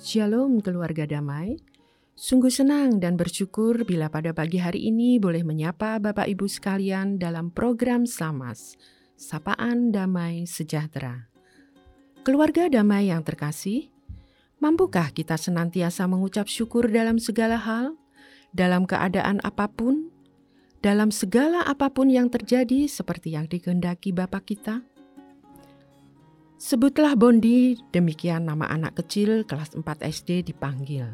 Shalom keluarga damai. Sungguh senang dan bersyukur bila pada pagi hari ini boleh menyapa Bapak Ibu sekalian dalam program Slamas, Sapaan Damai Sejahtera. Keluarga damai yang terkasih, mampukah kita senantiasa mengucap syukur dalam segala hal, dalam keadaan apa pun, dalam segala apa pun yang terjadi seperti yang dikehendaki Bapak kita? Sebutlah Bondi, demikian nama anak kecil kelas 4 SD dipanggil.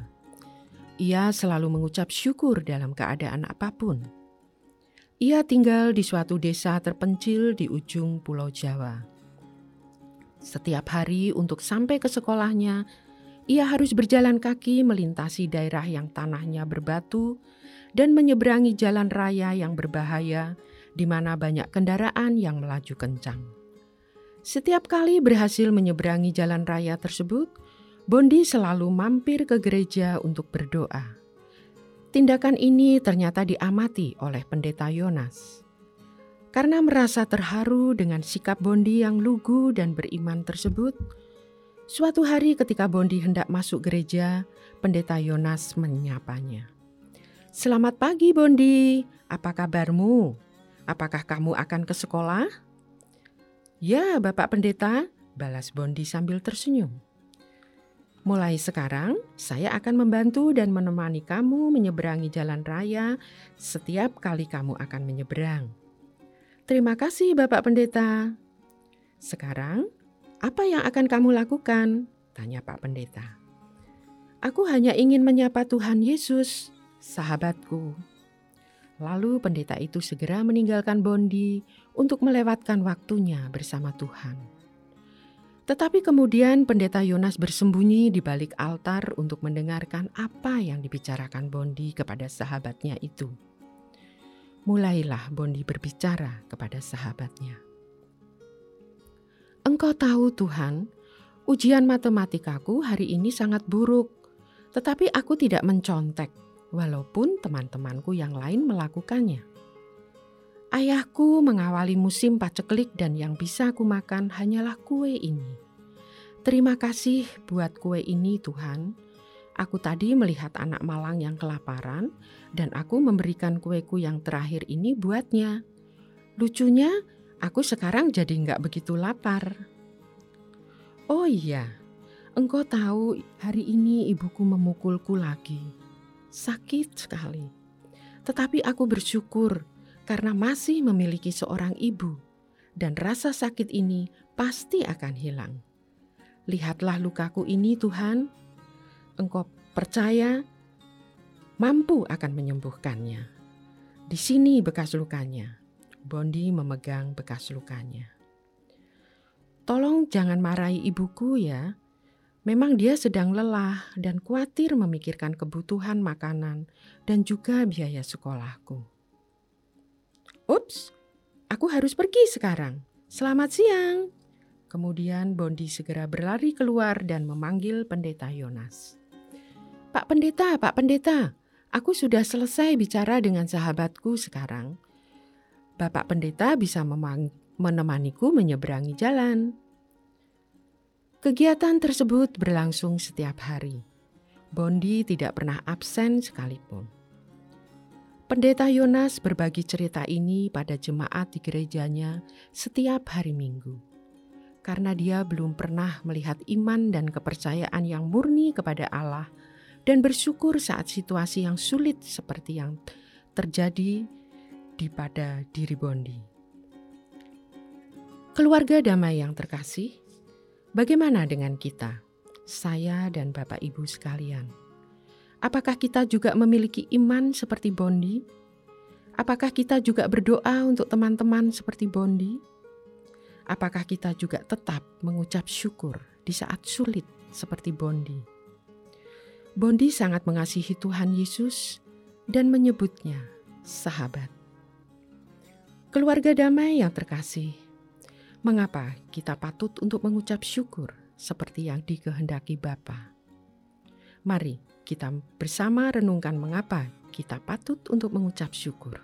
Ia selalu mengucap syukur dalam keadaan apa pun. Ia tinggal di suatu desa terpencil di ujung Pulau Jawa. Setiap hari untuk sampai ke sekolahnya, ia harus berjalan kaki melintasi daerah yang tanahnya berbatu dan menyeberangi jalan raya yang berbahaya di mana banyak kendaraan yang melaju kencang. Setiap kali berhasil menyeberangi jalan raya tersebut, Bondi selalu mampir ke gereja untuk berdoa. Tindakan ini ternyata diamati oleh pendeta Yonas. Karena merasa terharu dengan sikap Bondi yang lugu dan beriman tersebut, suatu hari ketika Bondi hendak masuk gereja, pendeta Yonas menyapanya. Selamat pagi Bondi, apa kabarmu? Apakah kamu akan ke sekolah? Ya, Bapak Pendeta, balas Bondi sambil tersenyum. Mulai sekarang, saya akan membantu dan menemani kamu menyeberangi jalan raya setiap kali kamu akan menyeberang. Terima kasih, Bapak Pendeta. Sekarang, apa yang akan kamu lakukan? Tanya Pak Pendeta. Aku hanya ingin menyapa Tuhan Yesus, sahabatku. Lalu pendeta itu segera meninggalkan Bondi untuk melewatkan waktunya bersama Tuhan. Tetapi kemudian pendeta Yonas bersembunyi di balik altar untuk mendengarkan apa yang dibicarakan Bondi kepada sahabatnya itu. Mulailah Bondi berbicara kepada sahabatnya. Engkau tahu Tuhan, ujian matematikaku hari ini sangat buruk, tetapi aku tidak mencontek walaupun teman-temanku yang lain melakukannya. Ayahku mengawali musim paceklik dan yang bisa aku makan hanyalah kue ini. Terima kasih buat kue ini Tuhan. Aku tadi melihat anak malang yang kelaparan dan aku memberikan kueku yang terakhir ini buatnya. Lucunya, aku sekarang jadi nggak begitu lapar. Oh iya, engkau tahu hari ini ibuku memukulku lagi sakit sekali. Tetapi aku bersyukur karena masih memiliki seorang ibu, dan rasa sakit ini pasti akan hilang. Lihatlah lukaku ini, Tuhan. Engkau percaya mampu akan menyembuhkannya. Di sini bekas lukanya. Bondi memegang bekas lukanya. Tolong jangan marahi ibuku ya, Memang dia sedang lelah dan khawatir memikirkan kebutuhan makanan dan juga biaya sekolahku. Ups, aku harus pergi sekarang. Selamat siang. Kemudian Bondi segera berlari keluar dan memanggil pendeta Yonas. Pak pendeta, Pak pendeta, aku sudah selesai bicara dengan sahabatku sekarang. Bapak pendeta bisa menemaniku menyeberangi jalan. Kegiatan tersebut berlangsung setiap hari. Bondi tidak pernah absen sekalipun. Pendeta Yonas berbagi cerita ini pada jemaat di gerejanya setiap hari Minggu, karena dia belum pernah melihat iman dan kepercayaan yang murni kepada Allah dan bersyukur saat situasi yang sulit seperti yang terjadi di pada diri Bondi. Keluarga damai yang terkasih, Bagaimana dengan kita, saya dan Bapak Ibu sekalian? Apakah kita juga memiliki iman seperti Bondi? Apakah kita juga berdoa untuk teman-teman seperti Bondi? Apakah kita juga tetap mengucap syukur di saat sulit seperti Bondi? Bondi sangat mengasihi Tuhan Yesus dan menyebutnya sahabat. Keluarga damai yang terkasih, Mengapa kita patut untuk mengucap syukur seperti yang dikehendaki Bapa? Mari kita bersama renungkan mengapa kita patut untuk mengucap syukur.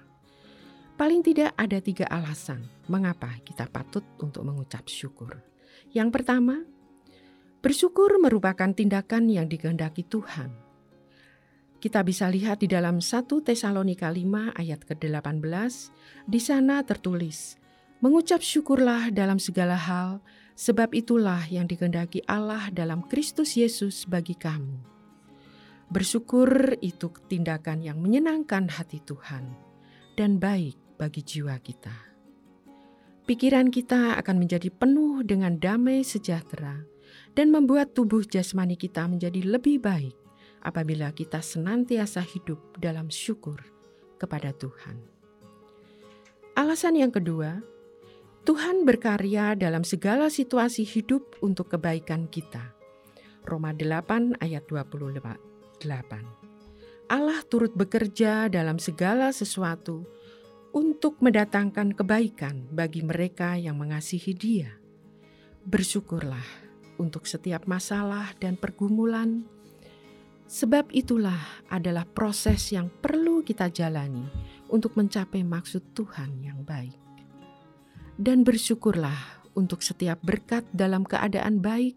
Paling tidak ada tiga alasan mengapa kita patut untuk mengucap syukur. Yang pertama, Bersyukur merupakan tindakan yang dikehendaki Tuhan. Kita bisa lihat di dalam 1 Tesalonika 5 ayat ke-18, di sana tertulis, Mengucap syukurlah dalam segala hal, sebab itulah yang dikehendaki Allah dalam Kristus Yesus bagi kamu. Bersyukur itu tindakan yang menyenangkan hati Tuhan dan baik bagi jiwa kita. Pikiran kita akan menjadi penuh dengan damai sejahtera dan membuat tubuh jasmani kita menjadi lebih baik apabila kita senantiasa hidup dalam syukur kepada Tuhan. Alasan yang kedua, Tuhan berkarya dalam segala situasi hidup untuk kebaikan kita. Roma 8 ayat 28. Allah turut bekerja dalam segala sesuatu untuk mendatangkan kebaikan bagi mereka yang mengasihi Dia. Bersyukurlah untuk setiap masalah dan pergumulan, sebab itulah adalah proses yang perlu kita jalani untuk mencapai maksud Tuhan yang baik. Dan bersyukurlah untuk setiap berkat dalam keadaan baik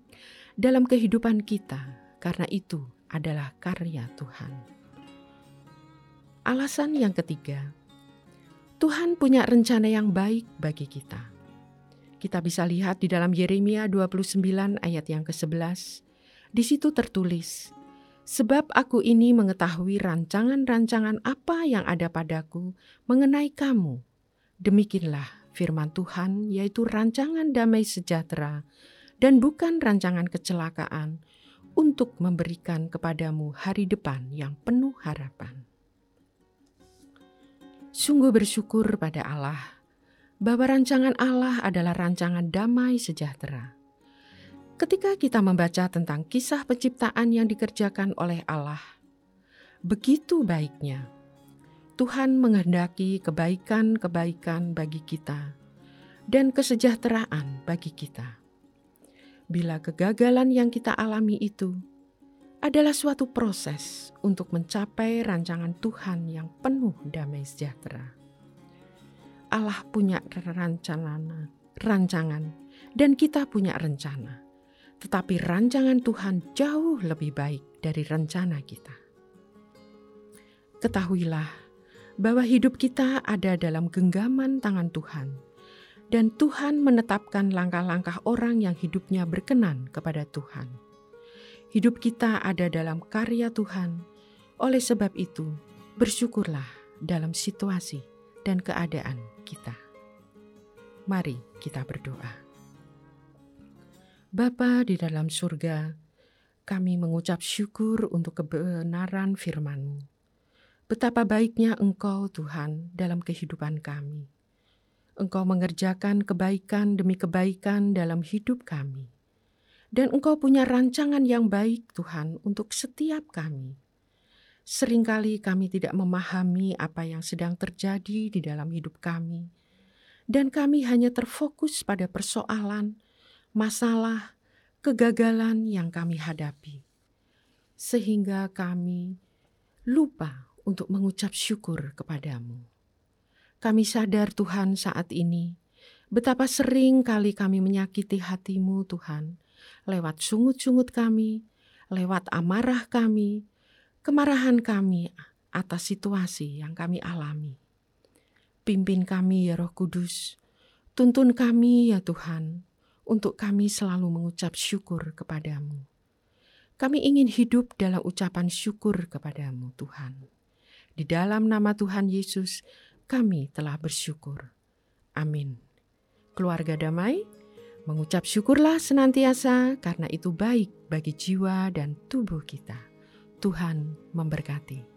dalam kehidupan kita, karena itu adalah karya Tuhan. Alasan yang ketiga, Tuhan punya rencana yang baik bagi kita. Kita bisa lihat di dalam Yeremia 29 ayat yang ke-11. Di situ tertulis, Sebab aku ini mengetahui rancangan-rancangan apa yang ada padaku mengenai kamu. Demikianlah firman Tuhan, yaitu rancangan damai sejahtera dan bukan rancangan kecelakaan untuk memberikan kepadamu hari depan yang penuh harapan. Sungguh bersyukur pada Allah bahwa rancangan Allah adalah rancangan damai sejahtera. Ketika kita membaca tentang kisah penciptaan yang dikerjakan oleh Allah, begitu baiknya Tuhan menghendaki kebaikan-kebaikan bagi kita dan kesejahteraan bagi kita. Bila kegagalan yang kita alami itu adalah suatu proses untuk mencapai rancangan Tuhan yang penuh damai sejahtera. Allah punya rencana, rancangan, dan kita punya rencana. Tetapi rancangan Tuhan jauh lebih baik dari rencana kita. Ketahuilah bahwa hidup kita ada dalam genggaman tangan Tuhan, dan Tuhan menetapkan langkah-langkah orang yang hidupnya berkenan kepada Tuhan. Hidup kita ada dalam karya Tuhan, oleh sebab itu bersyukurlah dalam situasi dan keadaan kita. Mari kita berdoa. Bapa di dalam surga, kami mengucap syukur untuk kebenaran firman-Mu. Betapa baiknya Engkau Tuhan dalam kehidupan kami. Engkau mengerjakan kebaikan demi kebaikan dalam hidup kami. Dan Engkau punya rancangan yang baik Tuhan untuk setiap kami Seringkali kami tidak memahami apa yang sedang terjadi di dalam hidup kami, dan kami hanya terfokus pada persoalan, masalah, kegagalan yang kami hadapi, sehingga kami lupa untuk mengucap syukur kepadamu. Kami sadar, Tuhan, saat ini betapa sering kali kami menyakiti hatimu, Tuhan, lewat sungut-sungut kami, lewat amarah kami kemarahan kami atas situasi yang kami alami. Pimpin kami ya Roh Kudus, tuntun kami ya Tuhan, untuk kami selalu mengucap syukur kepadamu. Kami ingin hidup dalam ucapan syukur kepadamu Tuhan. Di dalam nama Tuhan Yesus, kami telah bersyukur. Amin. Keluarga damai, mengucap syukurlah senantiasa karena itu baik bagi jiwa dan tubuh kita. Tuhan memberkati.